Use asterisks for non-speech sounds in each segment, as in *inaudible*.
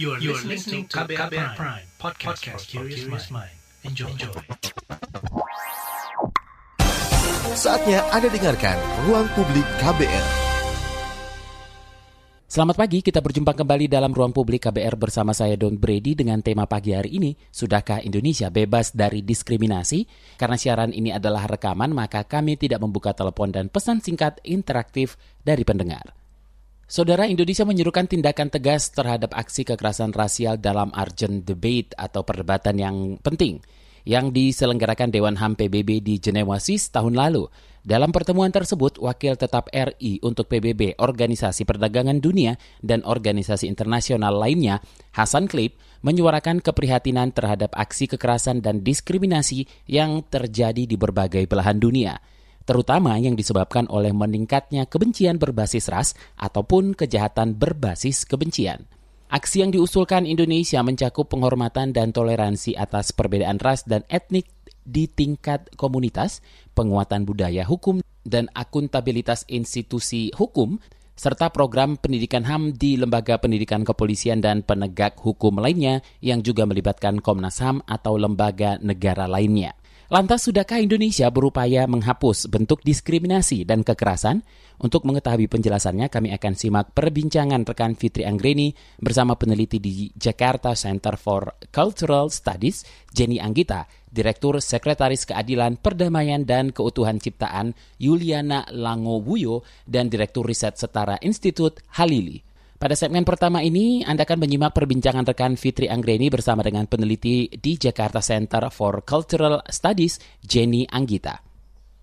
You are, you are listening to KBR, Prime, Prime podcast, podcast for curious mind. Enjoy. Enjoy. Saatnya Anda dengarkan Ruang Publik KBR. Selamat pagi, kita berjumpa kembali dalam Ruang Publik KBR bersama saya Don Brady dengan tema pagi hari ini, Sudahkah Indonesia bebas dari diskriminasi? Karena siaran ini adalah rekaman, maka kami tidak membuka telepon dan pesan singkat interaktif dari pendengar. Saudara Indonesia menyerukan tindakan tegas terhadap aksi kekerasan rasial dalam urgent debate atau perdebatan yang penting yang diselenggarakan Dewan HAM PBB di Jenewa Swiss tahun lalu. Dalam pertemuan tersebut, Wakil Tetap RI untuk PBB, Organisasi Perdagangan Dunia, dan organisasi internasional lainnya, Hasan Klip, menyuarakan keprihatinan terhadap aksi kekerasan dan diskriminasi yang terjadi di berbagai belahan dunia terutama yang disebabkan oleh meningkatnya kebencian berbasis ras ataupun kejahatan berbasis kebencian. Aksi yang diusulkan Indonesia mencakup penghormatan dan toleransi atas perbedaan ras dan etnik di tingkat komunitas, penguatan budaya hukum, dan akuntabilitas institusi hukum, serta program pendidikan HAM di lembaga pendidikan kepolisian dan penegak hukum lainnya yang juga melibatkan Komnas HAM atau lembaga negara lainnya. Lantas, sudahkah Indonesia berupaya menghapus bentuk diskriminasi dan kekerasan? Untuk mengetahui penjelasannya, kami akan simak perbincangan rekan Fitri Anggreni bersama peneliti di Jakarta Center for Cultural Studies, Jenny Anggita, Direktur Sekretaris Keadilan, Perdamaian, dan Keutuhan Ciptaan, Yuliana Langowuyo, dan Direktur Riset Setara Institut Halili. Pada segmen pertama ini, Anda akan menyimak perbincangan rekan Fitri Anggreni bersama dengan peneliti di Jakarta Center for Cultural Studies, Jenny Anggita.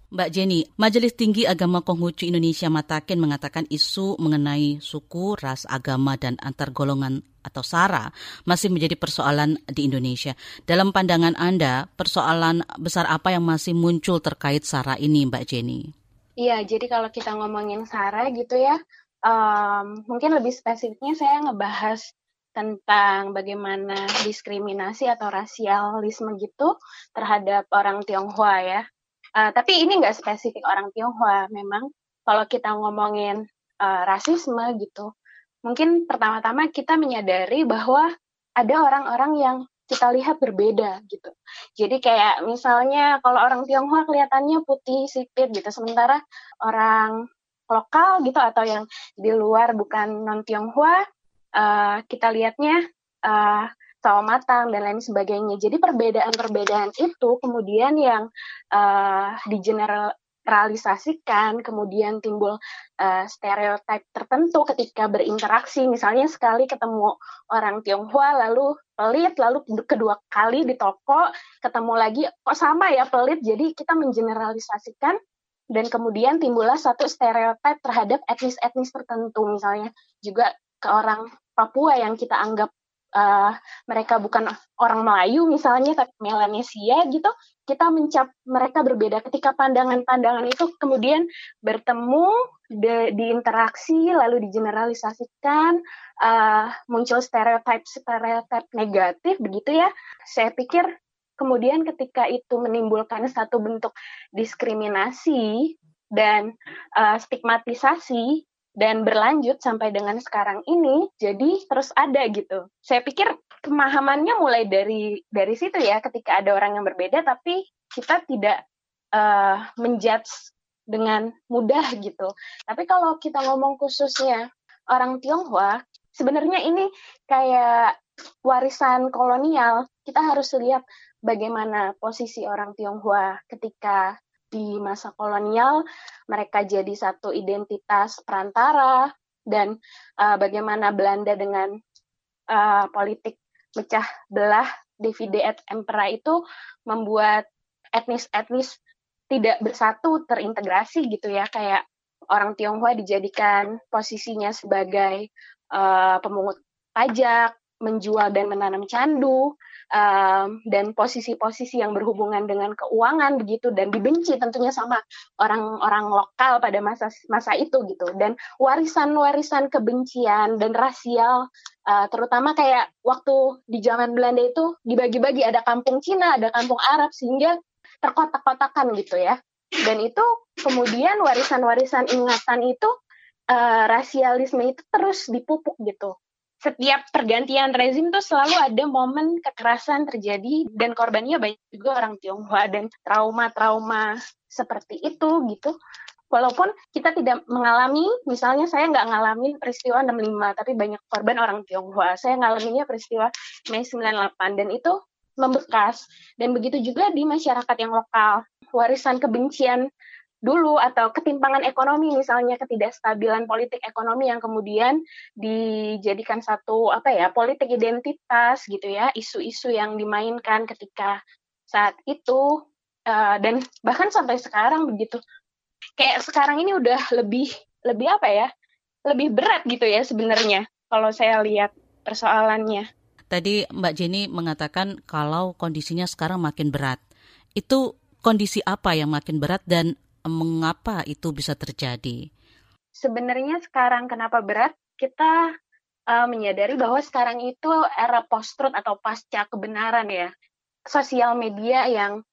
Mbak Jenny, Majelis Tinggi Agama Konghucu Indonesia Mataken mengatakan isu mengenai suku, ras, agama, dan antar golongan atau SARA masih menjadi persoalan di Indonesia. Dalam pandangan Anda, persoalan besar apa yang masih muncul terkait SARA ini, Mbak Jenny? Iya, jadi kalau kita ngomongin SARA gitu ya, um, mungkin lebih spesifiknya saya ngebahas tentang bagaimana diskriminasi atau rasialisme gitu terhadap orang Tionghoa ya. Uh, tapi ini nggak spesifik orang Tionghoa, memang kalau kita ngomongin uh, rasisme gitu, mungkin pertama-tama kita menyadari bahwa ada orang-orang yang kita lihat berbeda gitu. Jadi kayak misalnya kalau orang Tionghoa kelihatannya putih sipit gitu, sementara orang lokal gitu atau yang di luar bukan non Tionghoa uh, kita lihatnya uh, sawo matang dan lain sebagainya. Jadi perbedaan-perbedaan itu kemudian yang uh, digeneralisasikan, kemudian timbul uh, stereotip tertentu ketika berinteraksi. Misalnya sekali ketemu orang Tionghoa lalu pelit, lalu kedua kali di toko ketemu lagi kok sama ya pelit. Jadi kita mengeneralisasikan dan kemudian timbullah satu stereotip terhadap etnis-etnis tertentu. Misalnya juga ke orang Papua yang kita anggap uh, mereka bukan orang Melayu misalnya tapi Melanesia gitu kita mencap mereka berbeda. Ketika pandangan-pandangan itu kemudian bertemu de, diinteraksi lalu digeneralisasikan uh, muncul stereotip stereotip negatif begitu ya. Saya pikir kemudian ketika itu menimbulkan satu bentuk diskriminasi dan uh, stigmatisasi dan berlanjut sampai dengan sekarang ini jadi terus ada gitu. Saya pikir pemahamannya mulai dari dari situ ya ketika ada orang yang berbeda tapi kita tidak uh, menjudge dengan mudah gitu. Tapi kalau kita ngomong khususnya orang Tionghoa, sebenarnya ini kayak warisan kolonial. Kita harus lihat bagaimana posisi orang Tionghoa ketika di masa kolonial mereka jadi satu identitas perantara dan uh, bagaimana Belanda dengan uh, politik pecah belah divide et impera itu membuat etnis-etnis tidak bersatu terintegrasi gitu ya. Kayak orang Tionghoa dijadikan posisinya sebagai uh, pemungut pajak menjual dan menanam candu um, dan posisi-posisi yang berhubungan dengan keuangan begitu dan dibenci tentunya sama orang-orang lokal pada masa masa itu gitu. Dan warisan-warisan kebencian dan rasial uh, terutama kayak waktu di zaman Belanda itu dibagi-bagi. Ada kampung Cina ada kampung Arab sehingga terkotak-kotakan gitu ya. Dan itu kemudian warisan-warisan ingatan itu uh, rasialisme itu terus dipupuk gitu setiap pergantian rezim tuh selalu ada momen kekerasan terjadi dan korbannya banyak juga orang Tionghoa dan trauma-trauma seperti itu gitu. Walaupun kita tidak mengalami, misalnya saya nggak ngalamin peristiwa 65, tapi banyak korban orang Tionghoa. Saya ngalaminnya peristiwa Mei 98 dan itu membekas. Dan begitu juga di masyarakat yang lokal. Warisan kebencian dulu atau ketimpangan ekonomi misalnya ketidakstabilan politik ekonomi yang kemudian dijadikan satu apa ya politik identitas gitu ya isu-isu yang dimainkan ketika saat itu uh, dan bahkan sampai sekarang begitu. Kayak sekarang ini udah lebih lebih apa ya lebih berat gitu ya sebenarnya kalau saya lihat persoalannya. Tadi Mbak Jenny mengatakan kalau kondisinya sekarang makin berat. Itu kondisi apa yang makin berat dan mengapa itu bisa terjadi? Sebenarnya sekarang kenapa berat? Kita uh, menyadari bahwa sekarang itu era post-truth atau pasca kebenaran ya. Sosial media yang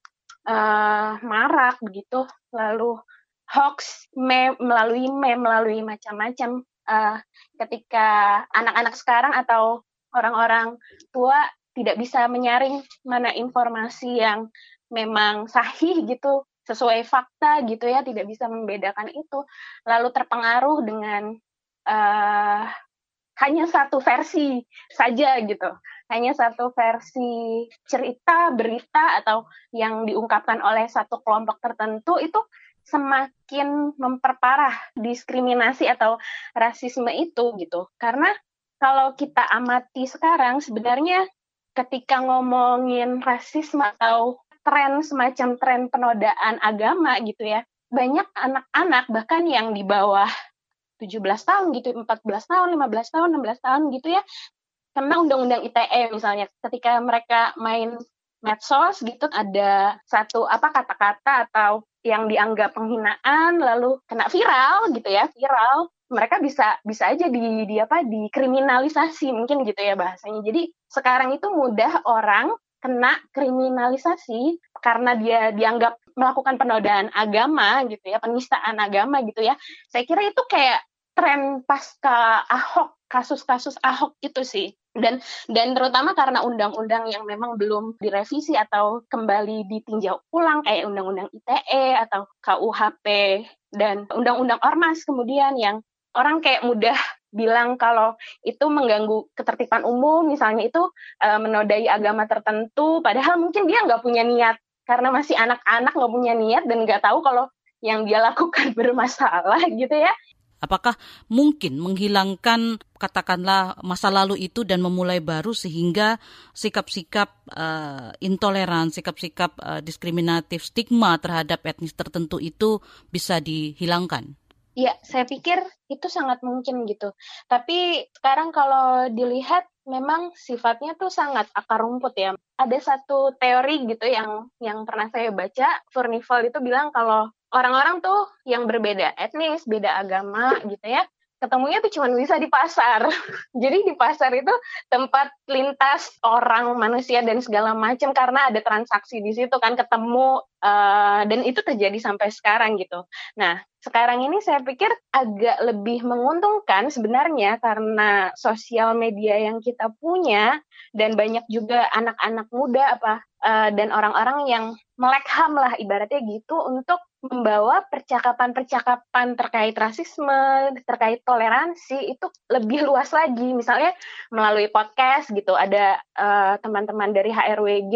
uh, marak begitu, lalu hoax melalui meme, melalui macam-macam. Uh, ketika anak-anak sekarang atau orang-orang tua tidak bisa menyaring mana informasi yang memang sahih gitu sesuai fakta gitu ya tidak bisa membedakan itu. Lalu terpengaruh dengan uh, hanya satu versi saja gitu. Hanya satu versi cerita berita atau yang diungkapkan oleh satu kelompok tertentu itu semakin memperparah diskriminasi atau rasisme itu gitu. Karena kalau kita amati sekarang sebenarnya ketika ngomongin rasisme atau tren semacam tren penodaan agama gitu ya. Banyak anak-anak bahkan yang di bawah 17 tahun gitu, 14 tahun, 15 tahun, 16 tahun gitu ya. Karena undang-undang ITE misalnya ketika mereka main medsos gitu ada satu apa kata-kata atau yang dianggap penghinaan lalu kena viral gitu ya, viral mereka bisa bisa aja di, di apa dikriminalisasi mungkin gitu ya bahasanya. Jadi sekarang itu mudah orang kena kriminalisasi karena dia dianggap melakukan penodaan agama gitu ya, penistaan agama gitu ya. Saya kira itu kayak tren pasca Ahok, kasus-kasus Ahok itu sih. Dan dan terutama karena undang-undang yang memang belum direvisi atau kembali ditinjau ulang kayak undang-undang ITE atau KUHP dan undang-undang Ormas kemudian yang orang kayak mudah bilang kalau itu mengganggu ketertiban umum, misalnya itu uh, menodai agama tertentu, padahal mungkin dia nggak punya niat karena masih anak-anak nggak punya niat dan nggak tahu kalau yang dia *laughs* lakukan bermasalah gitu ya. Apakah mungkin menghilangkan katakanlah masa lalu itu dan memulai baru sehingga sikap-sikap uh, intoleran, sikap-sikap uh, diskriminatif, stigma terhadap etnis tertentu itu bisa dihilangkan? Iya, saya pikir itu sangat mungkin gitu. Tapi sekarang kalau dilihat memang sifatnya tuh sangat akar rumput ya. Ada satu teori gitu yang yang pernah saya baca, Furnival itu bilang kalau orang-orang tuh yang berbeda etnis, beda agama gitu ya, ketemunya tuh cuma bisa di pasar. *laughs* Jadi di pasar itu tempat lintas orang, manusia dan segala macam karena ada transaksi di situ kan ketemu uh, dan itu terjadi sampai sekarang gitu. Nah, sekarang ini saya pikir agak lebih menguntungkan sebenarnya karena sosial media yang kita punya dan banyak juga anak-anak muda apa uh, dan orang-orang yang melek ham lah ibaratnya gitu untuk membawa percakapan-percakapan terkait rasisme, terkait toleransi itu lebih luas lagi. Misalnya melalui podcast gitu, ada uh, teman-teman dari HRWG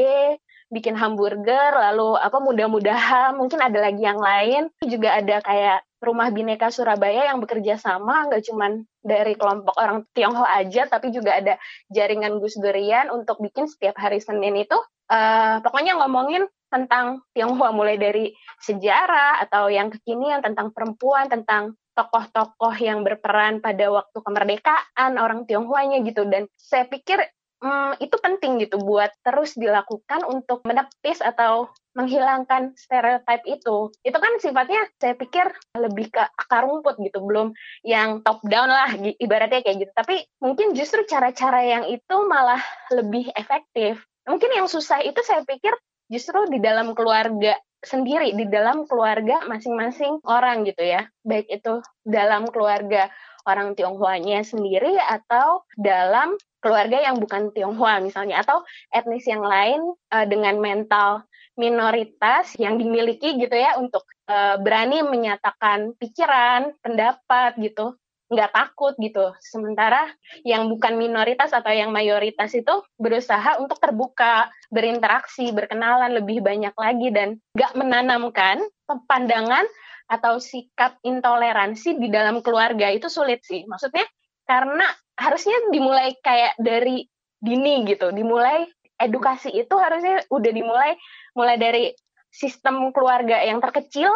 bikin hamburger, lalu apa mudah-mudahan mungkin ada lagi yang lain. Juga ada kayak Rumah Bineka Surabaya yang bekerja sama nggak cuma dari kelompok orang Tionghoa aja, tapi juga ada jaringan Gus Durian untuk bikin setiap hari Senin itu uh, pokoknya ngomongin tentang Tionghoa mulai dari sejarah atau yang kekinian tentang perempuan, tentang tokoh-tokoh yang berperan pada waktu kemerdekaan orang Tionghoanya gitu dan saya pikir hmm, itu penting gitu buat terus dilakukan untuk menepis atau menghilangkan stereotip itu. Itu kan sifatnya saya pikir lebih ke akar rumput gitu, belum yang top down lah ibaratnya kayak gitu. Tapi mungkin justru cara-cara yang itu malah lebih efektif. Mungkin yang susah itu saya pikir justru di dalam keluarga sendiri di dalam keluarga masing-masing orang gitu ya. Baik itu dalam keluarga orang Tionghoanya sendiri atau dalam keluarga yang bukan Tionghoa misalnya. Atau etnis yang lain uh, dengan mental minoritas yang dimiliki gitu ya untuk uh, berani menyatakan pikiran, pendapat gitu nggak takut gitu. Sementara yang bukan minoritas atau yang mayoritas itu berusaha untuk terbuka, berinteraksi, berkenalan lebih banyak lagi dan nggak menanamkan pandangan atau sikap intoleransi di dalam keluarga itu sulit sih. Maksudnya karena harusnya dimulai kayak dari dini gitu, dimulai edukasi itu harusnya udah dimulai mulai dari sistem keluarga yang terkecil,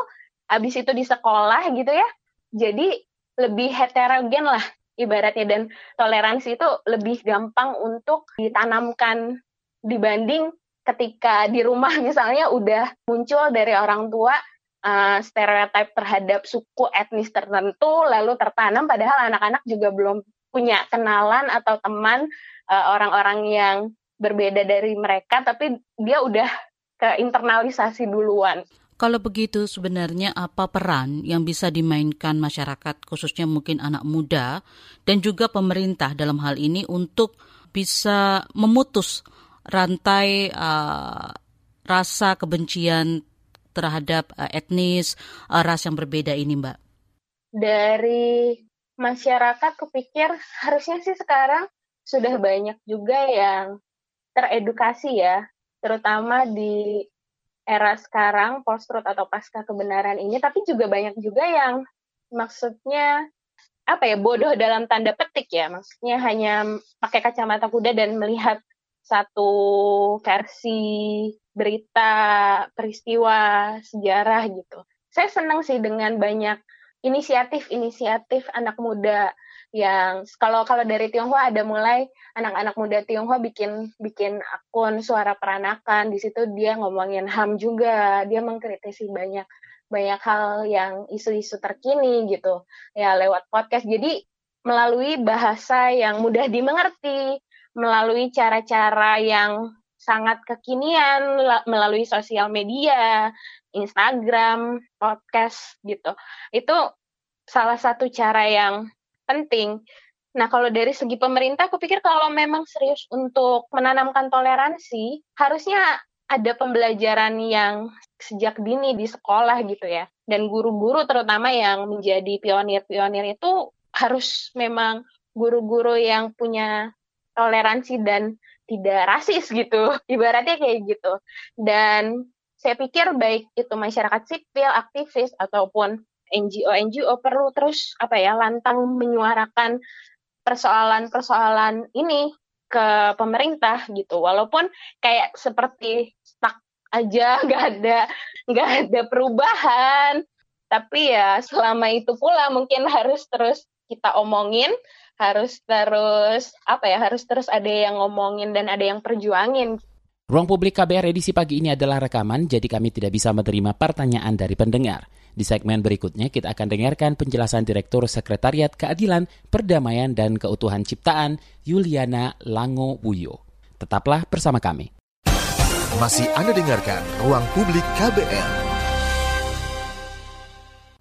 habis itu di sekolah gitu ya. Jadi lebih heterogen lah ibaratnya dan toleransi itu lebih gampang untuk ditanamkan dibanding ketika di rumah *laughs* misalnya udah muncul dari orang tua uh, stereotip terhadap suku etnis tertentu lalu tertanam padahal anak-anak juga belum punya kenalan atau teman uh, orang-orang uh, yang berbeda dari mereka tapi dia udah ke internalisasi duluan. Kalau begitu sebenarnya apa peran yang bisa dimainkan masyarakat khususnya mungkin anak muda dan juga pemerintah dalam hal ini untuk bisa memutus rantai uh, rasa kebencian terhadap uh, etnis uh, ras yang berbeda ini, Mbak? Dari masyarakat kupikir harusnya sih sekarang sudah banyak juga yang teredukasi ya, terutama di era sekarang post truth atau pasca kebenaran ini tapi juga banyak juga yang maksudnya apa ya bodoh dalam tanda petik ya. Maksudnya hanya pakai kacamata kuda dan melihat satu versi berita peristiwa sejarah gitu. Saya senang sih dengan banyak inisiatif-inisiatif anak muda yang kalau kalau dari Tionghoa ada mulai anak-anak muda Tionghoa bikin bikin akun suara peranakan. Di situ dia ngomongin ham juga. Dia mengkritisi banyak banyak hal yang isu-isu terkini gitu. Ya lewat podcast. Jadi melalui bahasa yang mudah dimengerti melalui cara-cara yang sangat kekinian melalui sosial media Instagram podcast gitu. Itu salah satu cara yang penting. Nah, kalau dari segi pemerintah, aku pikir kalau memang serius untuk menanamkan toleransi, harusnya ada pembelajaran yang sejak dini di sekolah gitu ya. Dan guru-guru terutama yang menjadi pionir-pionir itu harus memang guru-guru yang punya toleransi dan tidak rasis gitu. *laughs* Ibaratnya kayak gitu. Dan saya pikir baik itu masyarakat sipil, aktivis, ataupun NGO-NGO perlu terus apa ya lantang menyuarakan persoalan-persoalan ini ke pemerintah gitu. Walaupun kayak seperti stuck aja *laughs* nggak ada nggak ada perubahan. Tapi ya selama itu pula mungkin harus terus kita omongin harus terus apa ya harus terus ada yang ngomongin dan ada yang perjuangin. Ruang publik KBR edisi pagi ini adalah rekaman, jadi kami tidak bisa menerima pertanyaan dari pendengar. Di segmen berikutnya kita akan dengarkan penjelasan Direktur Sekretariat Keadilan, Perdamaian dan Keutuhan Ciptaan, Yuliana Lango Wuyo. Tetaplah bersama kami. Masih Anda dengarkan Ruang Publik KBR.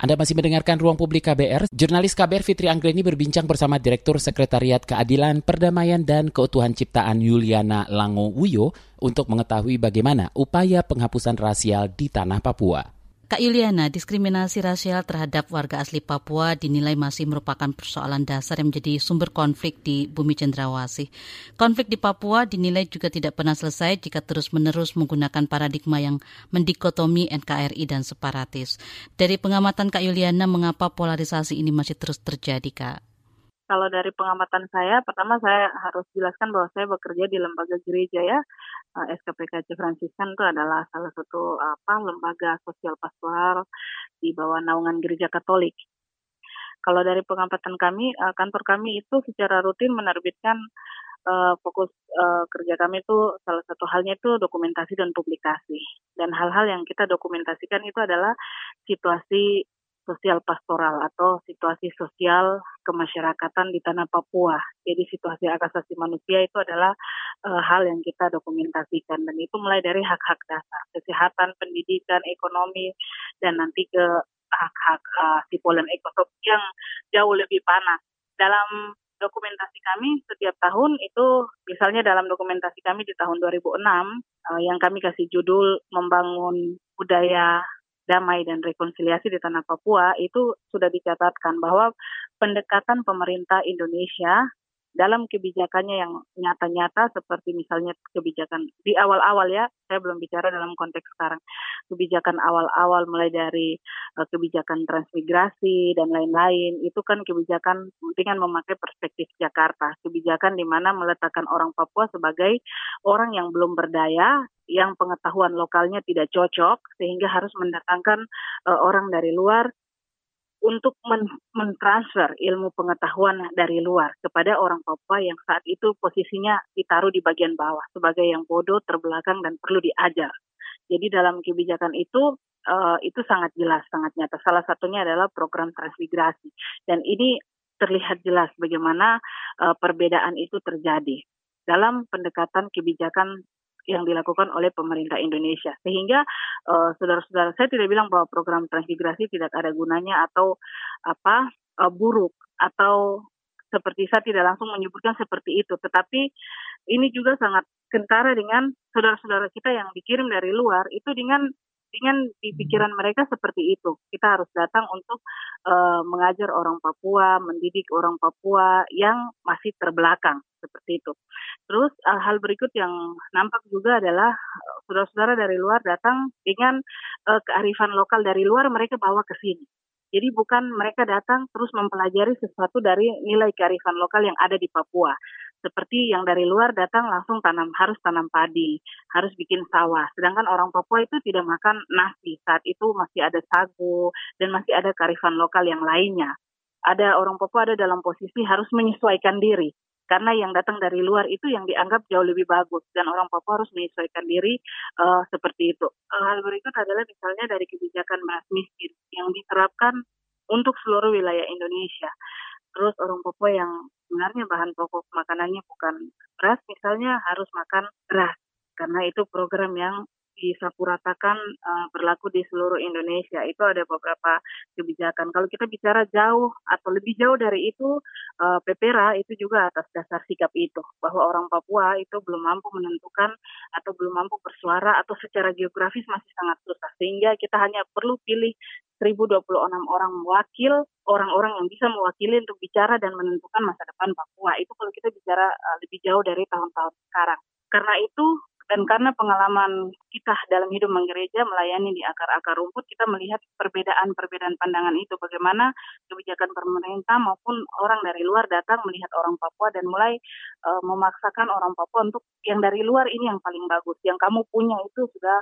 Anda masih mendengarkan Ruang Publik KBR. Jurnalis KBR Fitri Anggreni berbincang bersama Direktur Sekretariat Keadilan, Perdamaian, dan Keutuhan Ciptaan Yuliana Lango Wuyo untuk mengetahui bagaimana upaya penghapusan rasial di tanah Papua. Kak Yuliana, diskriminasi rasial terhadap warga asli Papua dinilai masih merupakan persoalan dasar yang menjadi sumber konflik di bumi cendrawasih. Konflik di Papua dinilai juga tidak pernah selesai jika terus-menerus menggunakan paradigma yang mendikotomi NKRI dan separatis. Dari pengamatan Kak Yuliana, mengapa polarisasi ini masih terus terjadi, Kak? Kalau dari pengamatan saya, pertama saya harus jelaskan bahwa saya bekerja di lembaga gereja ya. Eh, SKPKC Fransiskan itu adalah salah satu apa lembaga sosial pastoral di bawah naungan gereja Katolik. Kalau dari pengamatan kami, eh, kantor kami itu secara rutin menerbitkan uh, fokus uh, kerja kami itu salah satu halnya itu dokumentasi dan publikasi. Dan hal-hal yang kita dokumentasikan itu adalah situasi sosial pastoral atau situasi sosial kemasyarakatan di tanah Papua. Jadi situasi hak asasi manusia itu adalah uh, hal yang kita dokumentasikan dan itu mulai dari hak-hak dasar, kesehatan, pendidikan, ekonomi dan nanti ke hak-hak uh, sipol dan ekonomi yang jauh lebih panas dalam dokumentasi kami setiap tahun itu misalnya dalam dokumentasi kami di tahun 2006 uh, eh, yang kami kasih judul membangun budaya damai dan rekonsiliasi di tanah Papua itu sudah dicatatkan bahwa pendekatan pemerintah Indonesia dalam kebijakannya yang nyata-nyata seperti misalnya kebijakan di awal-awal ya, saya belum bicara dalam konteks sekarang. Kebijakan awal-awal mulai dari uh, kebijakan transmigrasi dan lain-lain, itu kan kebijakan dengan memakai perspektif Jakarta. Kebijakan di mana meletakkan orang Papua sebagai orang yang belum berdaya, yang pengetahuan lokalnya tidak cocok sehingga harus mendatangkan uh, orang dari luar untuk men mentransfer ilmu pengetahuan dari luar kepada orang Papua yang saat itu posisinya ditaruh di bagian bawah sebagai yang bodoh, terbelakang dan perlu diajar. Jadi dalam kebijakan itu uh, itu sangat jelas, sangat nyata. Salah satunya adalah program transmigrasi dan ini terlihat jelas bagaimana uh, perbedaan itu terjadi dalam pendekatan kebijakan yang dilakukan oleh pemerintah Indonesia. Sehingga saudara saudara-saudara saya tidak bilang bahwa program transmigrasi tidak ada gunanya atau apa uh, buruk atau seperti saya tidak langsung menyebutkan seperti itu, tetapi ini juga sangat kentara dengan saudara-saudara kita yang dikirim dari luar itu dengan dengan di pikiran mereka seperti itu. Kita harus datang untuk uh, mengajar orang Papua, mendidik orang Papua yang masih terbelakang seperti itu. Terus uh, hal berikut yang nampak juga adalah uh, saudara-saudara dari luar datang dengan uh, kearifan lokal dari luar mereka bawa ke sini. Jadi bukan mereka datang terus mempelajari sesuatu dari nilai kearifan lokal yang ada di Papua. Seperti yang dari luar datang langsung tanam harus tanam padi, harus bikin sawah. Sedangkan orang Papua itu tidak makan nasi. Saat itu masih ada sagu dan masih ada kearifan lokal yang lainnya. Ada orang Papua ada dalam posisi harus menyesuaikan diri karena yang datang dari luar itu yang dianggap jauh lebih bagus dan orang Papua harus menyesuaikan diri uh, seperti itu. Uh, hal berikut adalah misalnya dari kebijakan beras miskin yang diterapkan untuk seluruh wilayah Indonesia. Terus orang Papua yang sebenarnya bahan pokok makanannya bukan beras, misalnya harus makan beras. Karena itu program yang disapuratakan uh, berlaku di seluruh Indonesia. Itu ada beberapa kebijakan. Kalau kita bicara jauh atau lebih jauh dari itu, uh, PPRA itu juga atas dasar sikap itu bahwa orang Papua itu belum mampu menentukan atau belum mampu bersuara atau secara geografis masih sangat susah. Sehingga kita hanya perlu pilih 1026 orang wakil, orang-orang yang bisa mewakili untuk bicara dan menentukan masa depan Papua. Itu kalau kita bicara uh, lebih jauh dari tahun-tahun sekarang. Karena itu dan karena pengalaman kita dalam hidup menggereja melayani di akar-akar rumput, kita melihat perbedaan-perbedaan pandangan itu. Bagaimana kebijakan pemerintah maupun orang dari luar datang melihat orang Papua dan mulai uh, memaksakan orang Papua untuk yang dari luar ini yang paling bagus. Yang kamu punya itu sudah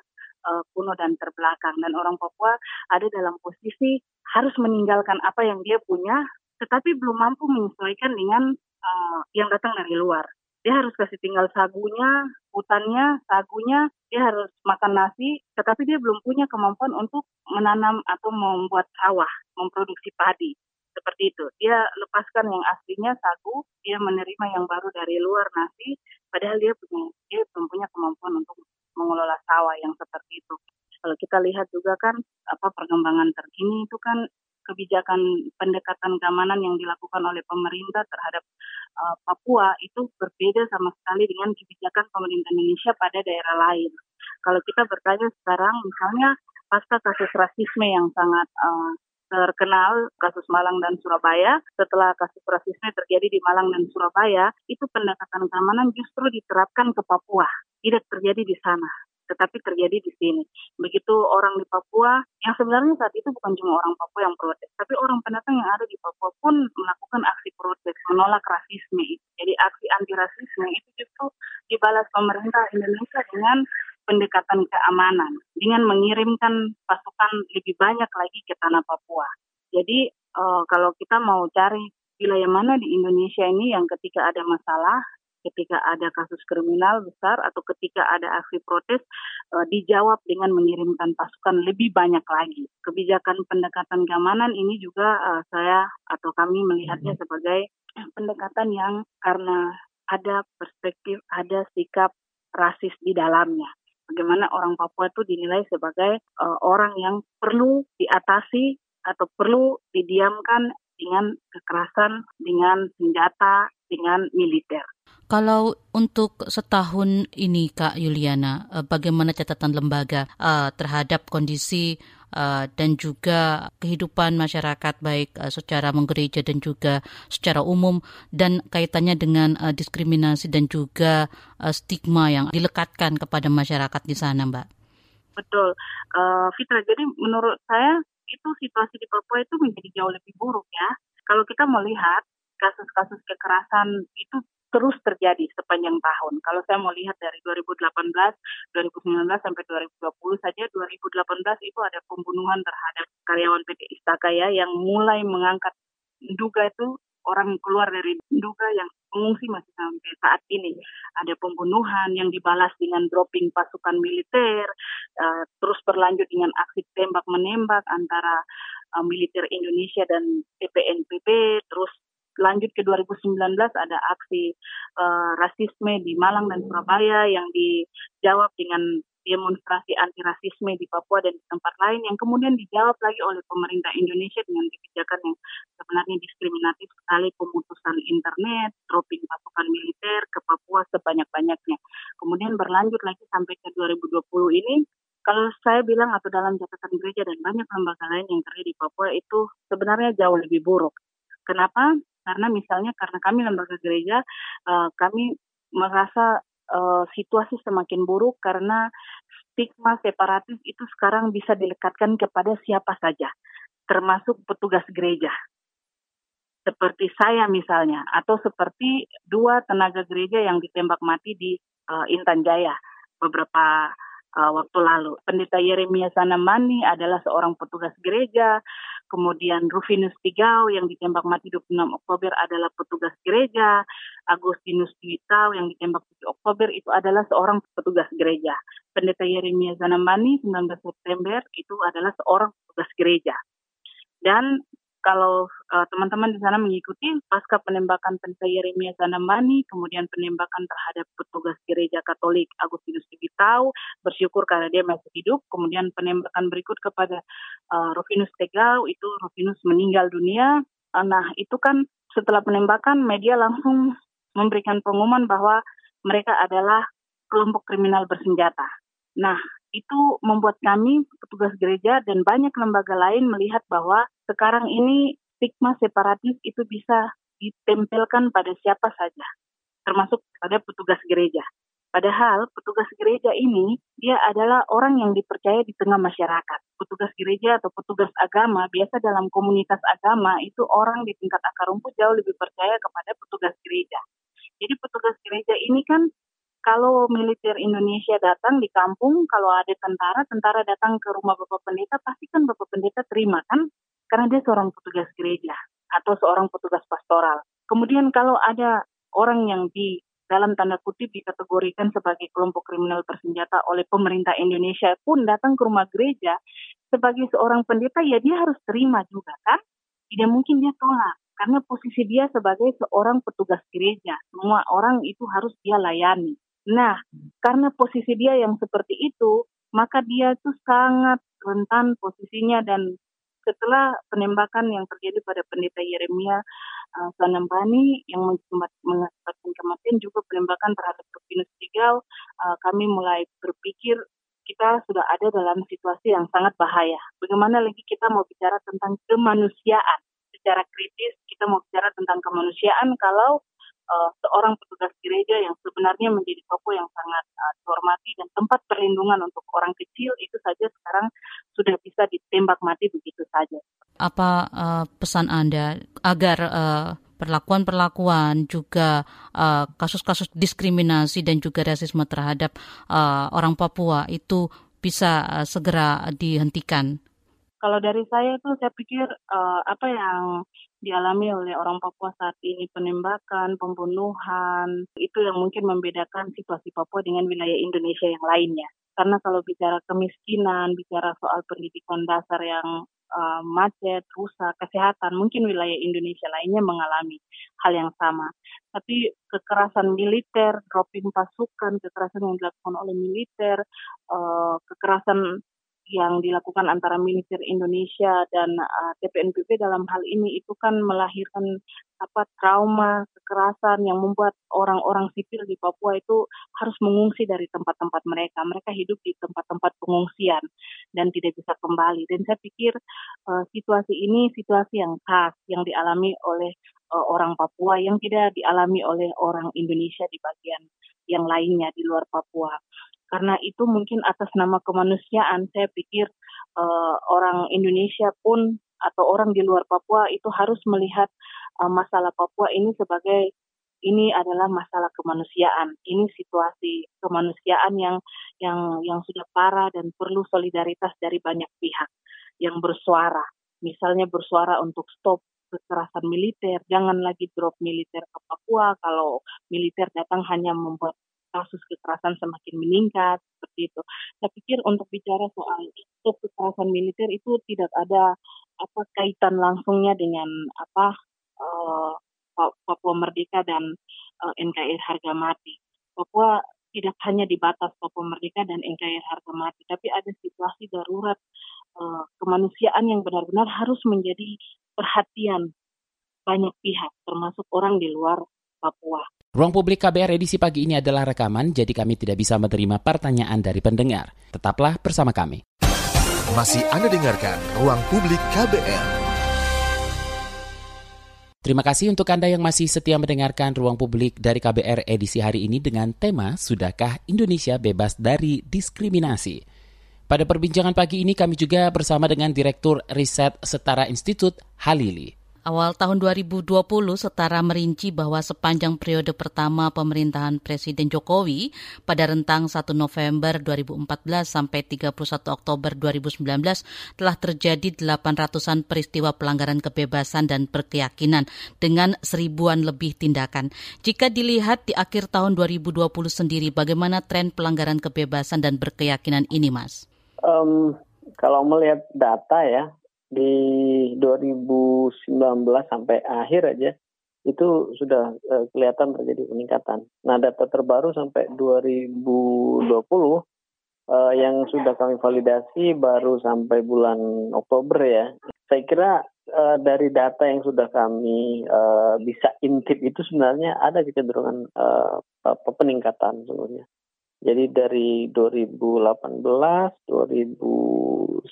uh, kuno dan terbelakang. Dan orang Papua ada dalam posisi harus meninggalkan apa yang dia punya, tetapi belum mampu menyesuaikan dengan uh, yang datang dari luar dia harus kasih tinggal sagunya, hutannya, sagunya, dia harus makan nasi, tetapi dia belum punya kemampuan untuk menanam atau membuat sawah, memproduksi padi. Seperti itu. Dia lepaskan yang aslinya sagu, dia menerima yang baru dari luar nasi, padahal dia punya dia belum punya kemampuan untuk mengelola sawah yang seperti itu. Kalau kita lihat juga kan apa perkembangan terkini itu kan kebijakan pendekatan keamanan yang dilakukan oleh pemerintah terhadap uh, Papua itu berbeda sama sekali dengan kebijakan pemerintah Indonesia pada daerah lain. Kalau kita bertanya sekarang, misalnya pasca kasus rasisme yang sangat uh, terkenal kasus Malang dan Surabaya. Setelah kasus rasisme terjadi di Malang dan Surabaya, itu pendekatan keamanan justru diterapkan ke Papua, tidak terjadi di sana tetapi terjadi di sini. Begitu orang di Papua, yang sebenarnya saat itu bukan cuma orang Papua yang protes, tapi orang pendatang yang ada di Papua pun melakukan aksi protes, menolak rasisme itu. Jadi aksi anti rasisme itu justru dibalas pemerintah Indonesia dengan pendekatan keamanan, dengan mengirimkan pasukan lebih banyak lagi ke tanah Papua. Jadi uh, kalau kita mau cari wilayah mana di Indonesia ini yang ketika ada masalah ketika ada kasus kriminal besar atau ketika ada aksi protes uh, dijawab dengan mengirimkan pasukan lebih banyak lagi. Kebijakan pendekatan keamanan ini juga uh, saya atau kami melihatnya mm-hmm. sebagai pendekatan yang karena ada perspektif, ada sikap rasis di dalamnya. Bagaimana orang Papua itu dinilai sebagai uh, orang yang perlu diatasi atau perlu didiamkan dengan kekerasan, dengan senjata, dengan militer. Kalau untuk setahun ini Kak Yuliana, eh, bagaimana catatan lembaga uh, terhadap kondisi uh, dan juga kehidupan masyarakat baik uh, secara menggereja dan juga secara umum dan kaitannya dengan uh, diskriminasi dan juga uh, stigma yang dilekatkan kepada masyarakat di sana, Mbak? Betul, uh, Fitra. Jadi menurut saya itu situasi di Papua itu menjadi jauh lebih buruk ya. Kalau kita melihat kasus-kasus kekerasan itu terus terjadi sepanjang tahun. Kalau saya mau lihat dari 2018, 2019 sampai 2020 saja, 2018 itu ada pembunuhan terhadap karyawan PT Istaka ya yang mulai mengangkat duga itu orang keluar dari duga yang mengungsi masih sampai saat ini. Ada pembunuhan yang dibalas dengan dropping pasukan militer, uh, terus berlanjut dengan aksi tembak menembak antara uh, militer Indonesia dan TPNPB, terus lanjut ke 2019 ada aksi uh, rasisme di Malang dan Surabaya yang dijawab dengan demonstrasi anti rasisme di Papua dan di tempat lain yang kemudian dijawab lagi oleh pemerintah Indonesia dengan kebijakan yang sebenarnya diskriminatif sekali pemutusan internet, dropping pasukan militer ke Papua sebanyak-banyaknya. Kemudian berlanjut lagi sampai ke 2020 ini kalau saya bilang atau dalam catatan gereja dan banyak lembaga lain yang terjadi di Papua itu sebenarnya jauh lebih buruk. Kenapa? Karena misalnya karena kami lembaga gereja, uh, kami merasa uh, situasi semakin buruk karena stigma separatis itu sekarang bisa dilekatkan kepada siapa saja, termasuk petugas gereja. Seperti saya misalnya, atau seperti dua tenaga gereja yang ditembak mati di uh, Intan Jaya beberapa uh, waktu lalu. Pendeta Yeremia Sanamani adalah seorang petugas gereja, kemudian Rufinus Tigau yang ditembak mati 26 Oktober adalah petugas gereja, Agustinus Dwitau yang ditembak 7 Oktober itu adalah seorang petugas gereja. Pendeta Yeremia Zanamani 19 September itu adalah seorang petugas gereja. Dan kalau uh, teman-teman di sana mengikuti pasca penembakan Pendeta Yeremia Zanamani, kemudian penembakan terhadap petugas gereja Katolik Agustinus Tibitau, bersyukur karena dia masih hidup, kemudian penembakan berikut kepada uh, Rufinus Tegau, itu Rufinus meninggal dunia. Uh, nah, itu kan setelah penembakan media langsung memberikan pengumuman bahwa mereka adalah kelompok kriminal bersenjata. Nah, itu membuat kami petugas gereja dan banyak lembaga lain melihat bahwa sekarang ini stigma separatis itu bisa ditempelkan pada siapa saja, termasuk pada petugas gereja. Padahal petugas gereja ini dia adalah orang yang dipercaya di tengah masyarakat. Petugas gereja atau petugas agama biasa dalam komunitas agama itu orang di tingkat akar rumput jauh lebih percaya kepada petugas gereja. Jadi petugas gereja ini kan kalau militer Indonesia datang di kampung, kalau ada tentara, tentara datang ke rumah Bapak Pendeta, pasti kan Bapak Pendeta terima kan? Karena dia seorang petugas gereja atau seorang petugas pastoral. Kemudian kalau ada orang yang di dalam tanda kutip dikategorikan sebagai kelompok kriminal bersenjata oleh pemerintah Indonesia pun datang ke rumah gereja sebagai seorang pendeta ya dia harus terima juga kan? Tidak mungkin dia tolak karena posisi dia sebagai seorang petugas gereja. Semua orang itu harus dia layani. Nah, karena posisi dia yang seperti itu, maka dia itu sangat rentan posisinya dan setelah penembakan yang terjadi pada pendeta Yeremia uh, Sanambani yang mengakibatkan kematian juga penembakan terhadap Rufinus Tigau, uh, kami mulai berpikir kita sudah ada dalam situasi yang sangat bahaya. Bagaimana lagi kita mau bicara tentang kemanusiaan secara kritis, kita mau bicara tentang kemanusiaan kalau uh, seorang petugas gereja yang sebenarnya menjadi tokoh yang sangat uh, dihormati dan tempat perlindungan untuk orang kecil itu saja sekarang sudah bisa ditembak mati begitu saja. Apa uh, pesan Anda agar uh, perlakuan-perlakuan juga kasus-kasus uh, diskriminasi dan juga rasisme terhadap uh, orang Papua itu bisa uh, segera dihentikan? Kalau dari saya itu saya pikir uh, apa yang dialami oleh orang Papua saat ini penembakan, pembunuhan, itu yang mungkin membedakan situasi Papua dengan wilayah Indonesia yang lainnya. Karena kalau bicara kemiskinan, bicara soal pendidikan dasar yang uh, macet, rusak, kesehatan, mungkin wilayah Indonesia lainnya mengalami hal yang sama. Tapi kekerasan militer, dropping pasukan, kekerasan yang dilakukan oleh militer, uh, kekerasan yang dilakukan antara militer Indonesia dan uh, TPNPB dalam hal ini itu kan melahirkan apa trauma, kekerasan yang membuat orang-orang sipil di Papua itu harus mengungsi dari tempat-tempat mereka. Mereka hidup di tempat-tempat pengungsian dan tidak bisa kembali. Dan saya pikir uh, situasi ini situasi yang khas yang dialami oleh uh, orang Papua yang tidak dialami oleh orang Indonesia di bagian yang lainnya di luar Papua karena itu mungkin atas nama kemanusiaan saya pikir uh, orang Indonesia pun atau orang di luar Papua itu harus melihat uh, masalah Papua ini sebagai ini adalah masalah kemanusiaan. Ini situasi kemanusiaan yang yang yang sudah parah dan perlu solidaritas dari banyak pihak yang bersuara. Misalnya bersuara untuk stop kekerasan militer, jangan lagi drop militer ke Papua kalau militer datang hanya membuat kasus kekerasan semakin meningkat seperti itu. Saya pikir untuk bicara soal stop kekerasan militer itu tidak ada apa kaitan langsungnya dengan apa uh, Papua Merdeka dan uh, eh, NKRI harga mati. Papua tidak hanya di batas Papua Merdeka dan NKRI harga mati, tapi ada situasi darurat uh, kemanusiaan yang benar-benar harus menjadi perhatian banyak pihak, termasuk orang di luar Papua. Ruang publik KBR edisi pagi ini adalah rekaman, jadi kami tidak bisa menerima pertanyaan dari pendengar. Tetaplah bersama kami. Masih Anda dengarkan Ruang Publik KBR. Terima kasih untuk Anda yang masih setia mendengarkan Ruang Publik dari KBR edisi hari ini dengan tema Sudahkah Indonesia Bebas dari Diskriminasi? Pada perbincangan pagi ini kami juga bersama dengan Direktur Riset Setara Institut Halili. Awal tahun 2020 setara merinci bahwa sepanjang periode pertama pemerintahan Presiden Jokowi pada rentang 1 November 2014 sampai 31 Oktober 2019 telah terjadi 800-an peristiwa pelanggaran kebebasan dan berkeyakinan dengan seribuan lebih tindakan. Jika dilihat di akhir tahun 2020 sendiri, bagaimana tren pelanggaran kebebasan dan berkeyakinan ini, Mas? Um, kalau melihat data ya, di 2019 sampai akhir aja itu sudah uh, kelihatan terjadi peningkatan. Nah, data terbaru sampai 2020 uh, eh, yang sudah kami validasi baru sampai bulan Oktober ya. Saya kira uh, dari data yang sudah kami uh, bisa intip itu sebenarnya ada kecenderungan uh, peningkatan sebenarnya. Jadi dari 2018, 2019,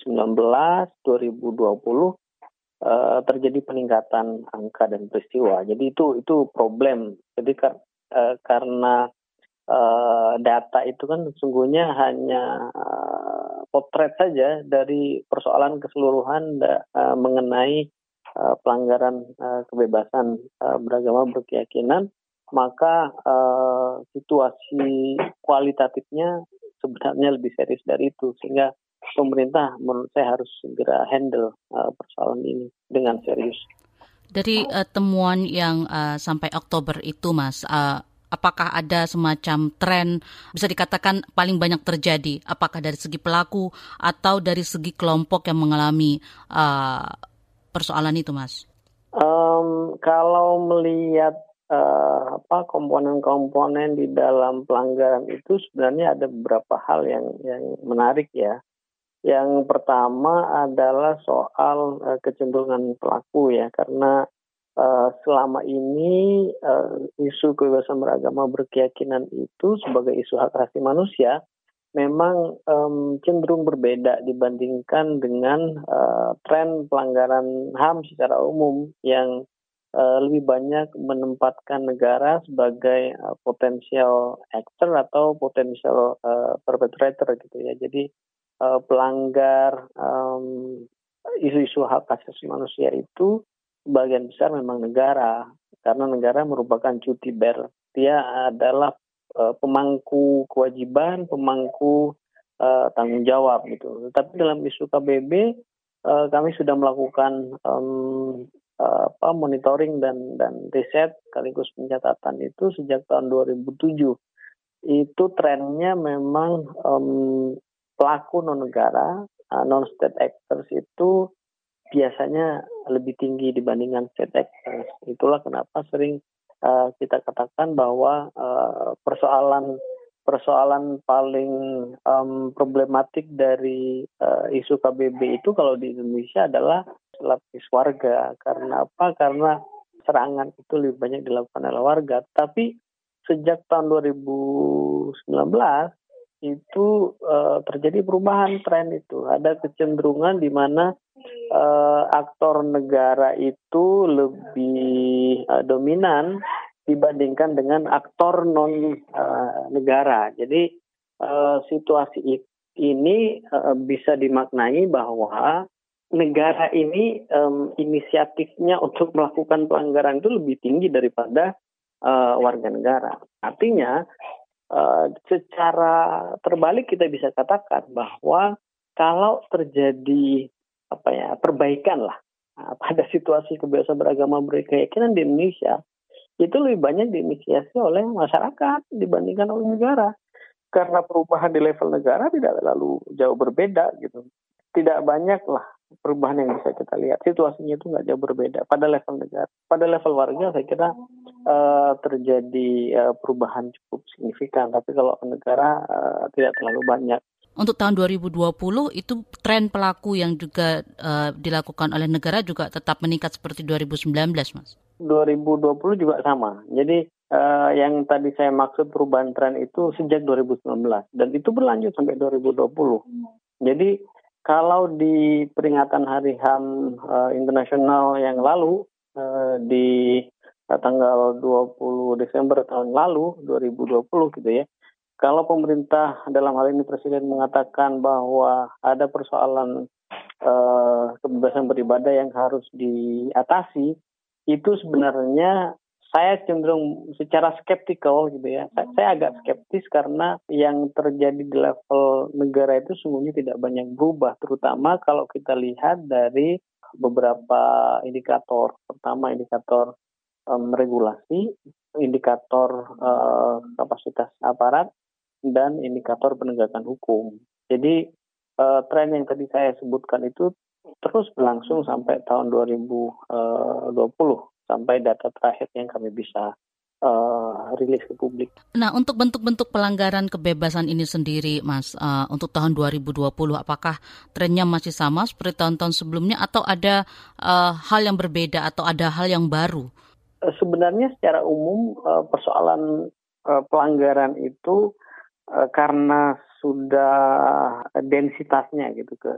2020 Uh, terjadi peningkatan angka dan peristiwa. Jadi itu itu problem. Jadi kar, uh, karena uh, data itu kan sesungguhnya hanya uh, potret saja dari persoalan keseluruhan da, uh, mengenai uh, pelanggaran uh, kebebasan uh, beragama berkeyakinan maka uh, situasi kualitatifnya sebenarnya lebih serius dari itu sehingga pemerintah menurut saya harus segera handle uh, persoalan ini dengan serius. Dari uh, temuan yang uh, sampai Oktober itu, Mas, uh, apakah ada semacam tren bisa dikatakan paling banyak terjadi? Apakah dari segi pelaku atau dari segi kelompok yang mengalami uh, persoalan itu, Mas? Um, kalau melihat uh, apa komponen-komponen di dalam pelanggaran itu sebenarnya ada beberapa hal yang yang menarik ya. Yang pertama adalah soal uh, kecenderungan pelaku ya karena uh, selama ini uh, isu kebebasan beragama berkeyakinan itu sebagai isu hak asasi manusia memang um, cenderung berbeda dibandingkan dengan uh, tren pelanggaran HAM secara umum yang uh, lebih banyak menempatkan negara sebagai uh, potensial actor atau potensial uh, perpetrator gitu ya. Jadi uh, pelanggar um, isu-isu hak asasi manusia itu sebagian besar memang negara karena negara merupakan cuti ber. Dia adalah uh, pemangku kewajiban, pemangku uh, tanggung jawab gitu. Tapi dalam isu KBB uh, kami sudah melakukan um, apa monitoring dan dan riset sekaligus pencatatan itu sejak tahun 2007 itu trennya memang um, pelaku non negara uh, non state actors itu biasanya lebih tinggi dibandingkan state actors. Itulah kenapa sering uh, kita katakan bahwa uh, persoalan persoalan paling um, problematik dari uh, isu KBB itu kalau di Indonesia adalah lapis warga. Karena apa? Karena serangan itu lebih banyak dilakukan oleh warga. Tapi sejak tahun 2019 itu uh, terjadi perubahan tren itu. Ada kecenderungan di mana uh, aktor negara itu lebih uh, dominan dibandingkan dengan aktor non uh, negara. Jadi uh, situasi ini bisa dimaknai bahwa negara ini um, inisiatifnya untuk melakukan pelanggaran itu lebih tinggi daripada uh, warga negara. Artinya uh, secara terbalik kita bisa katakan bahwa kalau terjadi apa ya perbaikan lah *laughs* pada situasi kebiasaan beragama berkeyakinan di Indonesia itu lebih banyak diinisiasi oleh masyarakat dibandingkan oleh negara. Karena perubahan di level negara tidak terlalu jauh berbeda gitu. Tidak banyak lah perubahan yang bisa kita lihat. Situasinya itu nggak jauh berbeda pada level negara. Pada level warga saya kira uh, terjadi uh, perubahan cukup signifikan. Tapi kalau negara uh, tidak terlalu banyak. Untuk tahun 2020 itu tren pelaku yang juga uh, dilakukan oleh negara juga tetap meningkat seperti 2019, Mas. 2020 juga sama. Jadi uh, yang tadi saya maksud perubahan tren itu sejak 2019 dan itu berlanjut sampai 2020. Jadi kalau di peringatan Hari HAM uh, internasional yang lalu uh, di uh, tanggal 20 Desember tahun lalu 2020 gitu ya. Kalau pemerintah dalam hal ini presiden mengatakan bahwa ada persoalan uh, kebebasan beribadah yang harus diatasi, itu sebenarnya saya cenderung secara skeptikal gitu ya. Saya, saya agak skeptis karena yang terjadi di level negara itu sungguhnya tidak banyak berubah, terutama kalau kita lihat dari beberapa indikator. Pertama indikator um, regulasi, indikator uh, kapasitas aparat, dan indikator penegakan hukum. Jadi uh, tren yang tadi saya sebutkan itu terus berlangsung sampai tahun 2020 eh, sampai data terakhir yang kami bisa uh, rilis ke publik. Nah, untuk bentuk-bentuk pelanggaran kebebasan ini sendiri, Mas, uh, untuk tahun 2020, apakah trennya masih sama seperti tahun-tahun sebelumnya atau ada uh, hal yang berbeda atau ada hal yang baru? Sebenarnya secara umum uh, persoalan uh, pelanggaran itu uh, karena sudah densitasnya gitu ke,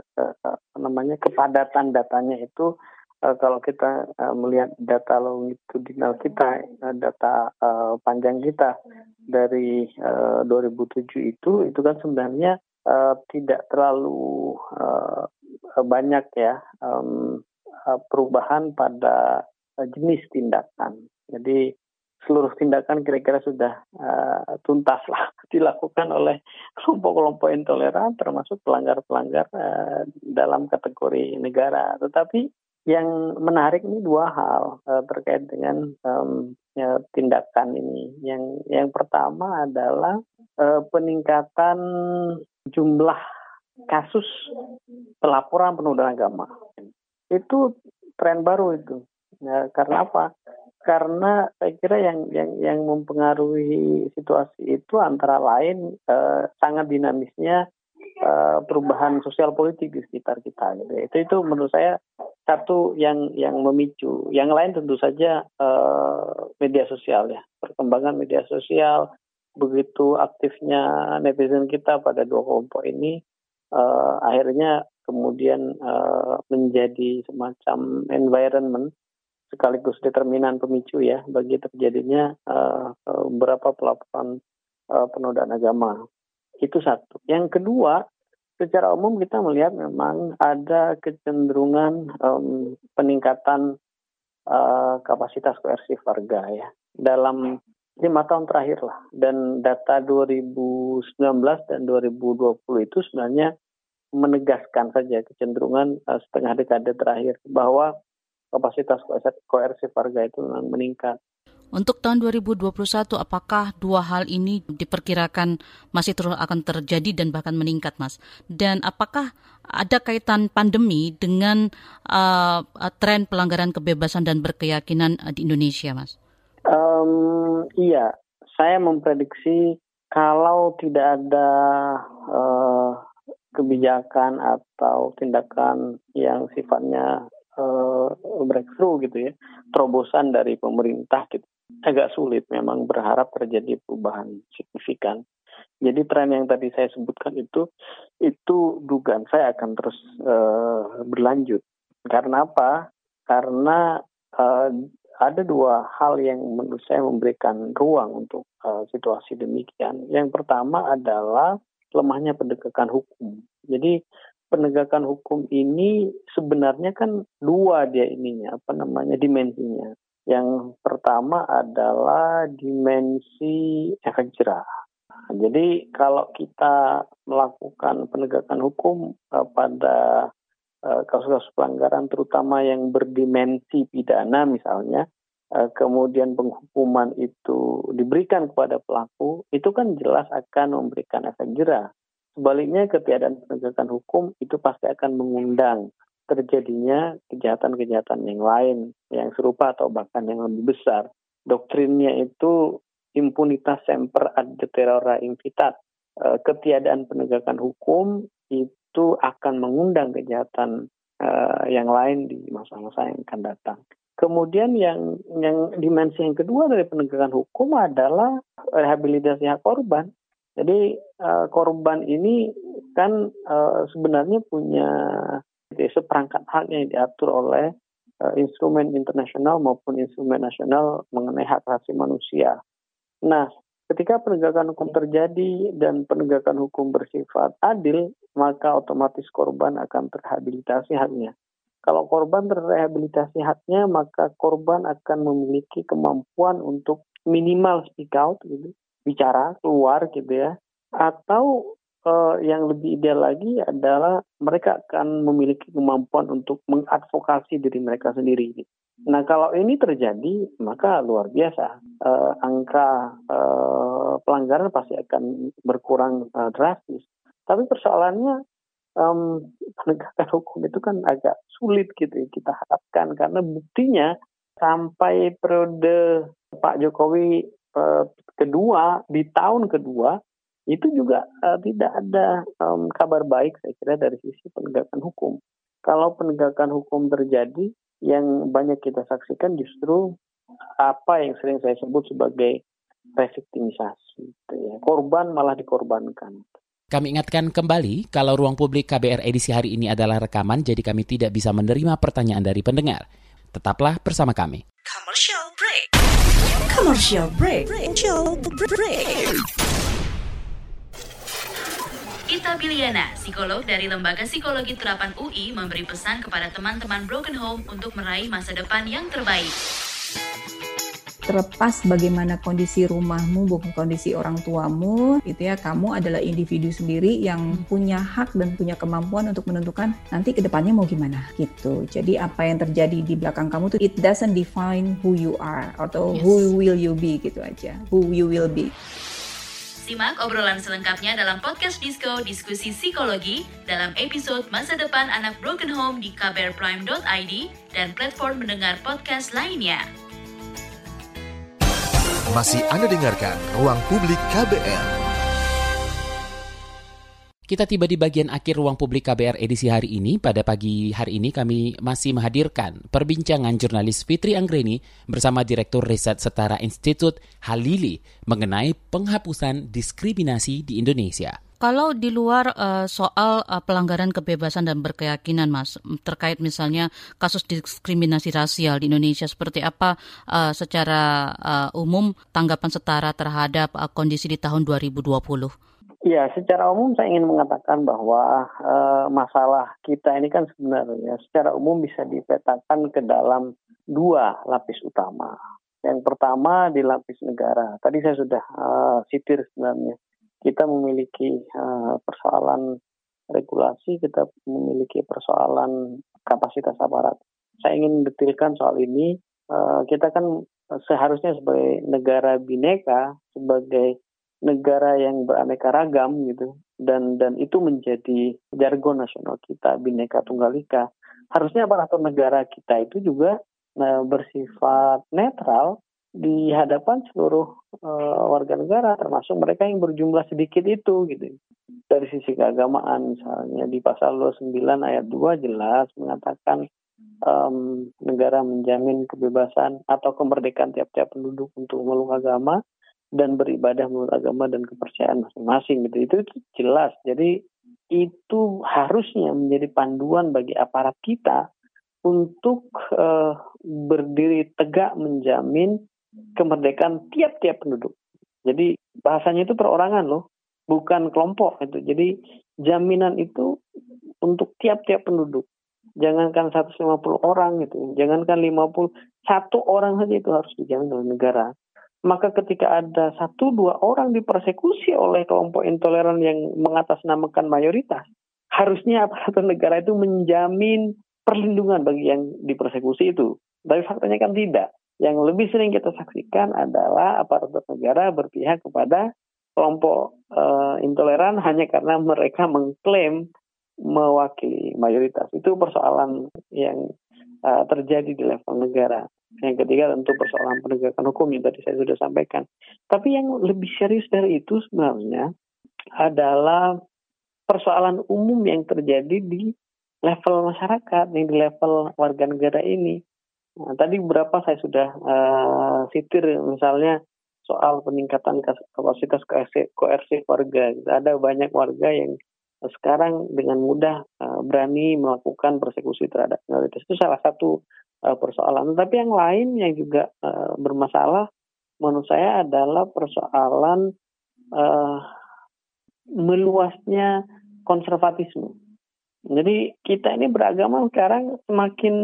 namanya kepadatan datanya itu uh, kalau kita uh, melihat data longitudinal kita uh, data uh, panjang kita dari uh, 2007 itu itu kan sebenarnya uh, tidak terlalu uh, banyak ya um, uh, perubahan pada jenis tindakan jadi seluruh tindakan kira-kira sudah uh, tuntas lah *laughs* dilakukan oleh kelompok-kelompok intoleran termasuk pelanggar-pelanggar uh, dalam kategori negara. Tetapi yang menarik ini dua hal uh, terkait dengan um, ya, tindakan ini. Yang yang pertama adalah uh, peningkatan jumlah kasus pelaporan penodaan agama. Itu tren baru itu. Ya, karena apa? karena saya kira yang yang yang mempengaruhi situasi itu antara lain eh, sangat dinamisnya eh, perubahan sosial politik di sekitar kita gitu. Itu itu menurut saya satu yang yang memicu. Yang lain tentu saja eh, media sosial ya. Perkembangan media sosial begitu aktifnya netizen kita pada dua kelompok ini eh, akhirnya kemudian eh, menjadi semacam environment sekaligus determinan pemicu ya bagi terjadinya uh, beberapa pelaporan uh, penodaan agama. Itu satu. Yang kedua, secara umum kita melihat memang ada kecenderungan um, peningkatan uh, kapasitas koersif warga ya dalam lima tahun terakhir lah dan data 2019 dan 2020 itu sebenarnya menegaskan saja kecenderungan uh, setengah dekade terakhir bahwa kapasitas koersif warga itu memang meningkat. Untuk tahun 2021, apakah dua hal ini diperkirakan masih terus akan terjadi dan bahkan meningkat, Mas? Dan apakah ada kaitan pandemi dengan uh, tren pelanggaran kebebasan dan berkeyakinan di Indonesia, Mas? Um, iya, saya memprediksi kalau tidak ada uh, kebijakan atau tindakan yang sifatnya breakthrough gitu ya, terobosan dari pemerintah gitu, agak sulit memang berharap terjadi perubahan signifikan. Jadi tren yang tadi saya sebutkan itu, itu dugaan saya akan terus uh, berlanjut. Karena apa? Karena uh, ada dua hal yang menurut saya memberikan ruang untuk uh, situasi demikian. Yang pertama adalah lemahnya penegakan hukum. Jadi penegakan hukum ini sebenarnya kan dua dia ininya apa namanya dimensinya. Yang pertama adalah dimensi efek jerah. Jadi kalau kita melakukan penegakan hukum pada uh, kasus-kasus pelanggaran terutama yang berdimensi pidana misalnya, uh, kemudian penghukuman itu diberikan kepada pelaku, itu kan jelas akan memberikan efek jerah. Sebaliknya ketiadaan penegakan hukum itu pasti akan mengundang terjadinya kejahatan-kejahatan yang lain yang serupa atau bahkan yang lebih besar. Doktrinnya itu impunitas semper ad deterora invitat. E, ketiadaan penegakan hukum itu akan mengundang kejahatan e, yang lain di masa-masa yang akan datang. Kemudian yang yang dimensi yang kedua dari penegakan hukum adalah rehabilitasi hak korban. Jadi uh, korban ini kan sebenarnya punya seperangkat hak yang diatur oleh uh, instrumen internasional maupun instrumen nasional mengenai hak asasi manusia. Nah, ketika penegakan hukum terjadi dan penegakan hukum bersifat adil, maka otomatis korban akan terhabilitasi haknya. Kalau korban terrehabilitasi haknya, maka korban akan memiliki kemampuan untuk minimal speak out, gitu, bicara keluar gitu ya atau uh, yang lebih ideal lagi adalah mereka akan memiliki kemampuan untuk mengadvokasi diri mereka sendiri. Nah kalau ini terjadi maka luar biasa uh, angka uh, pelanggaran pasti akan berkurang uh, drastis. Tapi persoalannya um, penegakan *laughs* hukum itu kan agak sulit gitu ya kita harapkan karena buktinya sampai periode Pak Jokowi uh, kedua di tahun kedua itu juga uh, tidak ada um, kabar baik saya kira dari sisi penegakan hukum. Kalau penegakan hukum terjadi, yang banyak kita saksikan justru apa yang sering saya sebut sebagai reviktimisasi. Gitu ya. Korban malah dikorbankan. Kami ingatkan kembali kalau ruang publik KBR edisi hari ini adalah rekaman, jadi kami tidak bisa menerima pertanyaan dari pendengar. Tetaplah bersama kami. Commercial break. Commercial break. Commercial break. Ita Biliana, psikolog dari Lembaga Psikologi Terapan UI, memberi pesan kepada teman-teman Broken Home untuk meraih masa depan yang terbaik. Terlepas bagaimana kondisi rumahmu, bukan kondisi orang tuamu, itu ya kamu adalah individu sendiri yang punya hak dan punya kemampuan untuk menentukan nanti ke depannya mau gimana gitu. Jadi apa yang terjadi di belakang kamu tuh it doesn't define who you are atau yes. who will you be gitu aja, who you will be. Simak obrolan selengkapnya dalam podcast Disco Diskusi Psikologi dalam episode Masa Depan Anak Broken Home di kbrprime.id dan platform mendengar podcast lainnya. Masih Anda dengarkan Ruang Publik KBR. Kita tiba di bagian akhir ruang publik KBR edisi hari ini. Pada pagi hari ini kami masih menghadirkan perbincangan jurnalis Fitri Anggreni bersama Direktur Riset Setara Institut Halili mengenai penghapusan diskriminasi di Indonesia. Kalau di luar uh, soal uh, pelanggaran kebebasan dan berkeyakinan, Mas, terkait misalnya kasus diskriminasi rasial di Indonesia, seperti apa uh, secara uh, umum tanggapan setara terhadap uh, kondisi di tahun 2020? Ya, secara umum saya ingin mengatakan bahwa uh, masalah kita ini kan sebenarnya secara umum bisa dipetakan ke dalam dua lapis utama. Yang pertama di lapis negara. Tadi saya sudah uh, sitir sebenarnya. Kita memiliki uh, persoalan regulasi, kita memiliki persoalan kapasitas aparat. Saya ingin detailkan soal ini. Uh, kita kan seharusnya sebagai negara bineka, sebagai negara yang beraneka ragam gitu. Dan dan itu menjadi jargon nasional kita bineka tunggal ika. Harusnya aparatur negara kita itu juga nah, bersifat netral di hadapan seluruh uh, warga negara termasuk mereka yang berjumlah sedikit itu gitu. Dari sisi keagamaan misalnya di pasal 29 ayat 2 jelas mengatakan um, negara menjamin kebebasan atau kemerdekaan tiap-tiap penduduk untuk memeluk agama dan beribadah menurut agama dan kepercayaan masing-masing gitu itu, itu jelas jadi itu harusnya menjadi panduan bagi aparat kita untuk uh, berdiri tegak menjamin kemerdekaan tiap-tiap penduduk. Jadi bahasanya itu perorangan loh, bukan kelompok itu. Jadi jaminan itu untuk tiap-tiap penduduk. Jangankan 150 orang gitu, jangankan 50, satu orang saja itu harus dijamin oleh negara. Maka ketika ada satu dua orang dipersekusi oleh kelompok intoleran yang mengatasnamakan mayoritas, harusnya aparatur negara itu menjamin perlindungan bagi yang dipersekusi itu. Tapi faktanya kan tidak. Yang lebih sering kita saksikan adalah aparatur negara berpihak kepada kelompok uh, intoleran hanya karena mereka mengklaim mewakili mayoritas. Itu persoalan yang uh, terjadi di level negara. Yang ketiga tentu persoalan penegakan hukum yang tadi saya sudah sampaikan. Tapi yang lebih serius dari itu sebenarnya adalah persoalan umum yang terjadi di level masyarakat, yang di level warga negara ini. Nah, tadi beberapa saya sudah uh, sitir misalnya soal peningkatan kapasitas koersi warga. Ada banyak warga yang sekarang dengan mudah uh, berani melakukan persekusi terhadap minoritas. Itu salah satu uh, persoalan. Tapi yang lain yang juga uh, bermasalah menurut saya adalah persoalan meluasnya konservatisme. Jadi kita ini beragama sekarang semakin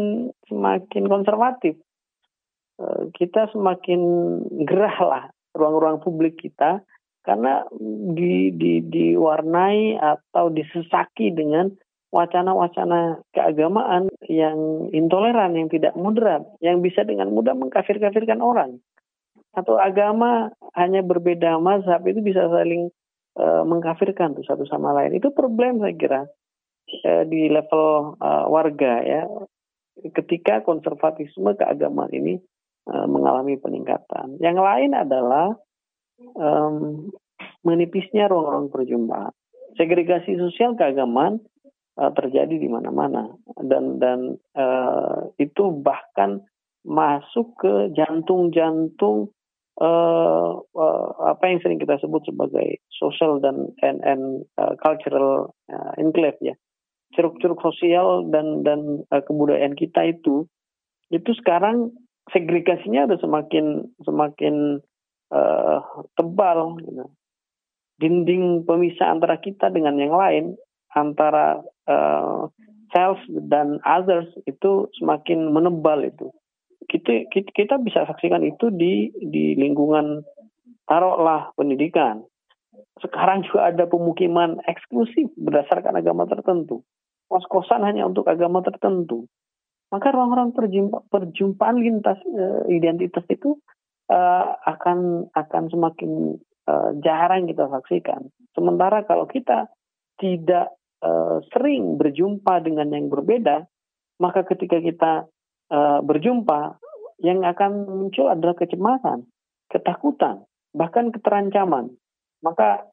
semakin konservatif. Eh, kita semakin gerah lah ruang-ruang publik kita karena di, di, diwarnai atau disesaki dengan wacana-wacana keagamaan yang intoleran, yang tidak moderat, yang bisa dengan mudah mengkafir-kafirkan orang. Satu agama hanya berbeda mazhab itu bisa saling uh, mengkafirkan tuh satu sama lain. Itu problem saya kira uh, di level uh, warga ya ketika konservatisme keagamaan ini uh, mengalami peningkatan. Yang lain adalah um, menipisnya ruang-ruang perjumpaan. Segregasi sosial keagamaan uh, terjadi di mana-mana dan dan uh, itu bahkan masuk ke jantung-jantung uh, uh, apa yang sering kita sebut sebagai social dan and, and uh, cultural uh, enclave ya ceruk-ceruk sosial dan dan uh, kebudayaan kita itu itu sekarang segregasinya udah semakin semakin uh, tebal gitu. dinding pemisah antara kita dengan yang lain antara uh, self dan others itu semakin menebal itu kita kita bisa saksikan itu di di lingkungan taruhlah pendidikan sekarang juga ada pemukiman eksklusif berdasarkan agama tertentu kos-kosan hanya untuk agama tertentu. Maka ruang-ruang perjumpaan lintas uh, identitas itu uh, akan akan semakin uh, jarang kita saksikan. Sementara kalau kita tidak uh, sering berjumpa dengan yang berbeda, maka ketika kita uh, berjumpa, yang akan muncul adalah kecemasan, ketakutan, bahkan keterancaman. Maka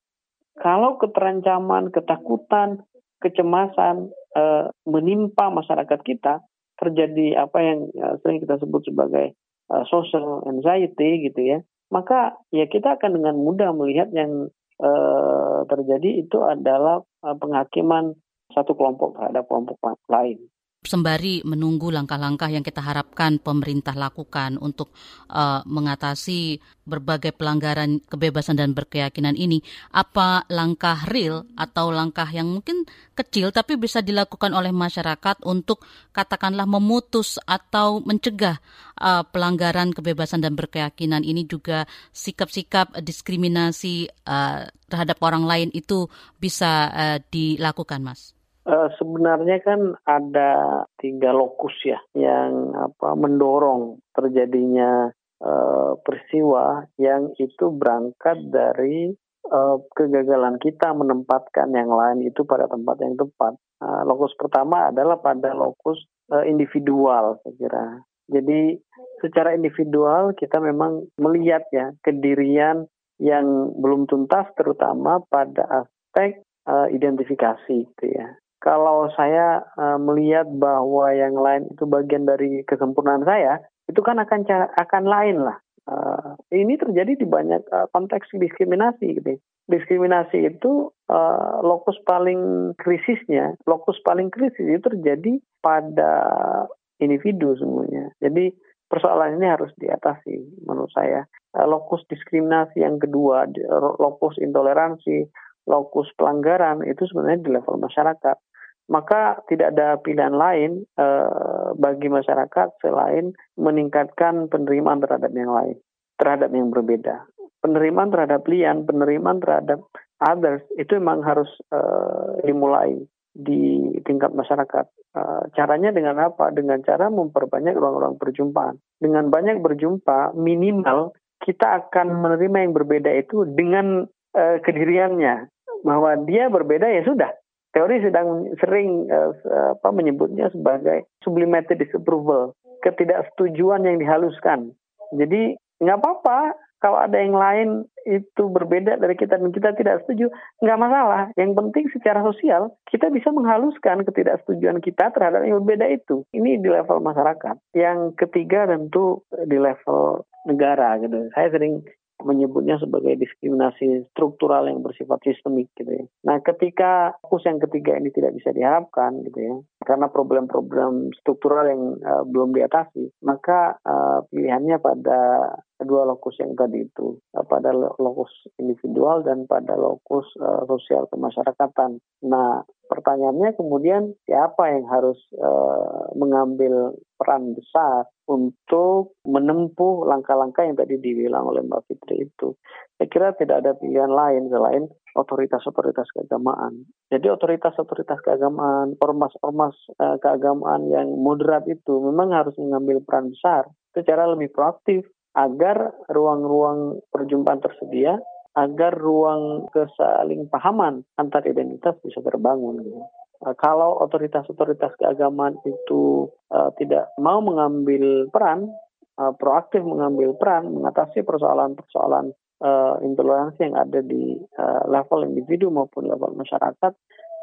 kalau keterancaman, ketakutan, kecemasan uh, menimpa masyarakat kita terjadi apa yang sering kita sebut sebagai uh, social anxiety gitu ya maka ya kita akan dengan mudah melihat yang uh, terjadi itu adalah uh, penghakiman satu kelompok terhadap kelompok lain sembari menunggu langkah-langkah yang kita harapkan pemerintah lakukan untuk uh, mengatasi berbagai pelanggaran kebebasan dan berkeyakinan ini, apa langkah real atau langkah yang mungkin kecil tapi bisa dilakukan oleh masyarakat untuk katakanlah memutus atau mencegah uh, pelanggaran kebebasan dan berkeyakinan ini juga sikap-sikap diskriminasi uh, terhadap orang lain itu bisa uh, dilakukan, Mas? Uh, sebenarnya kan ada tiga lokus ya yang apa mendorong terjadinya uh, peristiwa yang itu berangkat dari uh, kegagalan kita menempatkan yang lain itu pada tempat yang tepat. Uh, lokus pertama adalah pada lokus individual saya kira. Jadi secara individual kita memang melihat ya kedirian yang belum tuntas terutama pada aspek uh, identifikasi gitu ya. Kalau saya uh, melihat bahwa yang lain itu bagian dari kesempurnaan saya, itu kan akan akan lain lah. Uh, ini terjadi di banyak uh, konteks diskriminasi gitu. Diskriminasi itu uh, lokus paling krisisnya, lokus paling krisis itu terjadi pada individu semuanya. Jadi persoalan ini harus diatasi menurut saya. Uh, lokus diskriminasi yang kedua, lokus intoleransi, lokus pelanggaran itu sebenarnya di level masyarakat maka tidak ada pilihan lain eh, bagi masyarakat selain meningkatkan penerimaan terhadap yang lain, terhadap yang berbeda. Penerimaan terhadap lian, penerimaan terhadap others itu memang harus eh, dimulai di tingkat masyarakat. Uh, caranya dengan apa? Dengan cara memperbanyak ruang-ruang perjumpaan. Dengan banyak berjumpa, minimal kita akan menerima yang berbeda itu dengan uh, kediriannya. Bahwa dia berbeda ya sudah, teori sedang sering uh, apa menyebutnya sebagai sublimated disapproval, ketidaksetujuan yang dihaluskan. Jadi nggak apa-apa kalau ada yang lain itu berbeda dari kita dan kita tidak setuju, nggak masalah. Yang penting secara sosial kita bisa menghaluskan ketidaksetujuan kita terhadap yang berbeda itu. Ini di level masyarakat. Yang ketiga tentu di level negara gitu. Saya sering menyebutnya sebagai diskriminasi struktural yang bersifat sistemik gitu ya. Nah, ketika fokus yang ketiga ini tidak bisa diharapkan gitu ya, karena problem-problem struktural yang uh, belum diatasi, maka uh, pilihannya pada kedua lokus yang tadi itu, uh, pada lokus individual dan pada lokus uh, sosial kemasyarakatan. Nah, pertanyaannya kemudian siapa yang harus uh, mengambil peran besar untuk menempuh langkah-langkah yang tadi dibilang oleh Mbak Fitri itu. Saya kira tidak ada pilihan lain selain otoritas-otoritas keagamaan. Jadi otoritas-otoritas keagamaan, ormas-ormas uh, keagamaan yang moderat itu memang harus mengambil peran besar secara lebih proaktif agar ruang-ruang perjumpaan tersedia, agar ruang kesaling pahaman antar identitas bisa terbangun. Gitu. Kalau otoritas-otoritas keagamaan itu uh, tidak mau mengambil peran, uh, proaktif mengambil peran mengatasi persoalan-persoalan uh, intoleransi yang ada di uh, level individu maupun level masyarakat,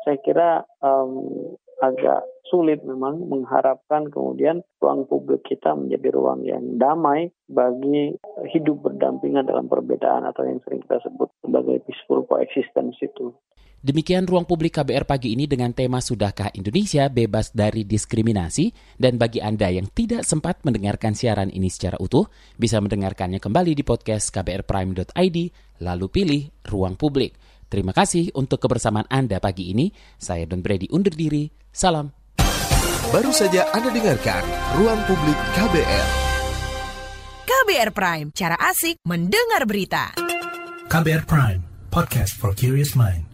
saya kira um, agak sulit memang mengharapkan kemudian ruang publik kita menjadi ruang yang damai bagi hidup berdampingan dalam perbedaan atau yang sering kita sebut sebagai peaceful coexistence itu. Demikian ruang publik KBR pagi ini dengan tema Sudahkah Indonesia bebas dari diskriminasi? Dan bagi Anda yang tidak sempat mendengarkan siaran ini secara utuh, bisa mendengarkannya kembali di podcast kbrprime.id, lalu pilih Ruang Publik. Terima kasih untuk kebersamaan Anda pagi ini. Saya Don Brady undur diri. Salam. Baru saja Anda dengarkan Ruang Publik KBR. KBR Prime, cara asik mendengar berita. KBR Prime, podcast for curious mind.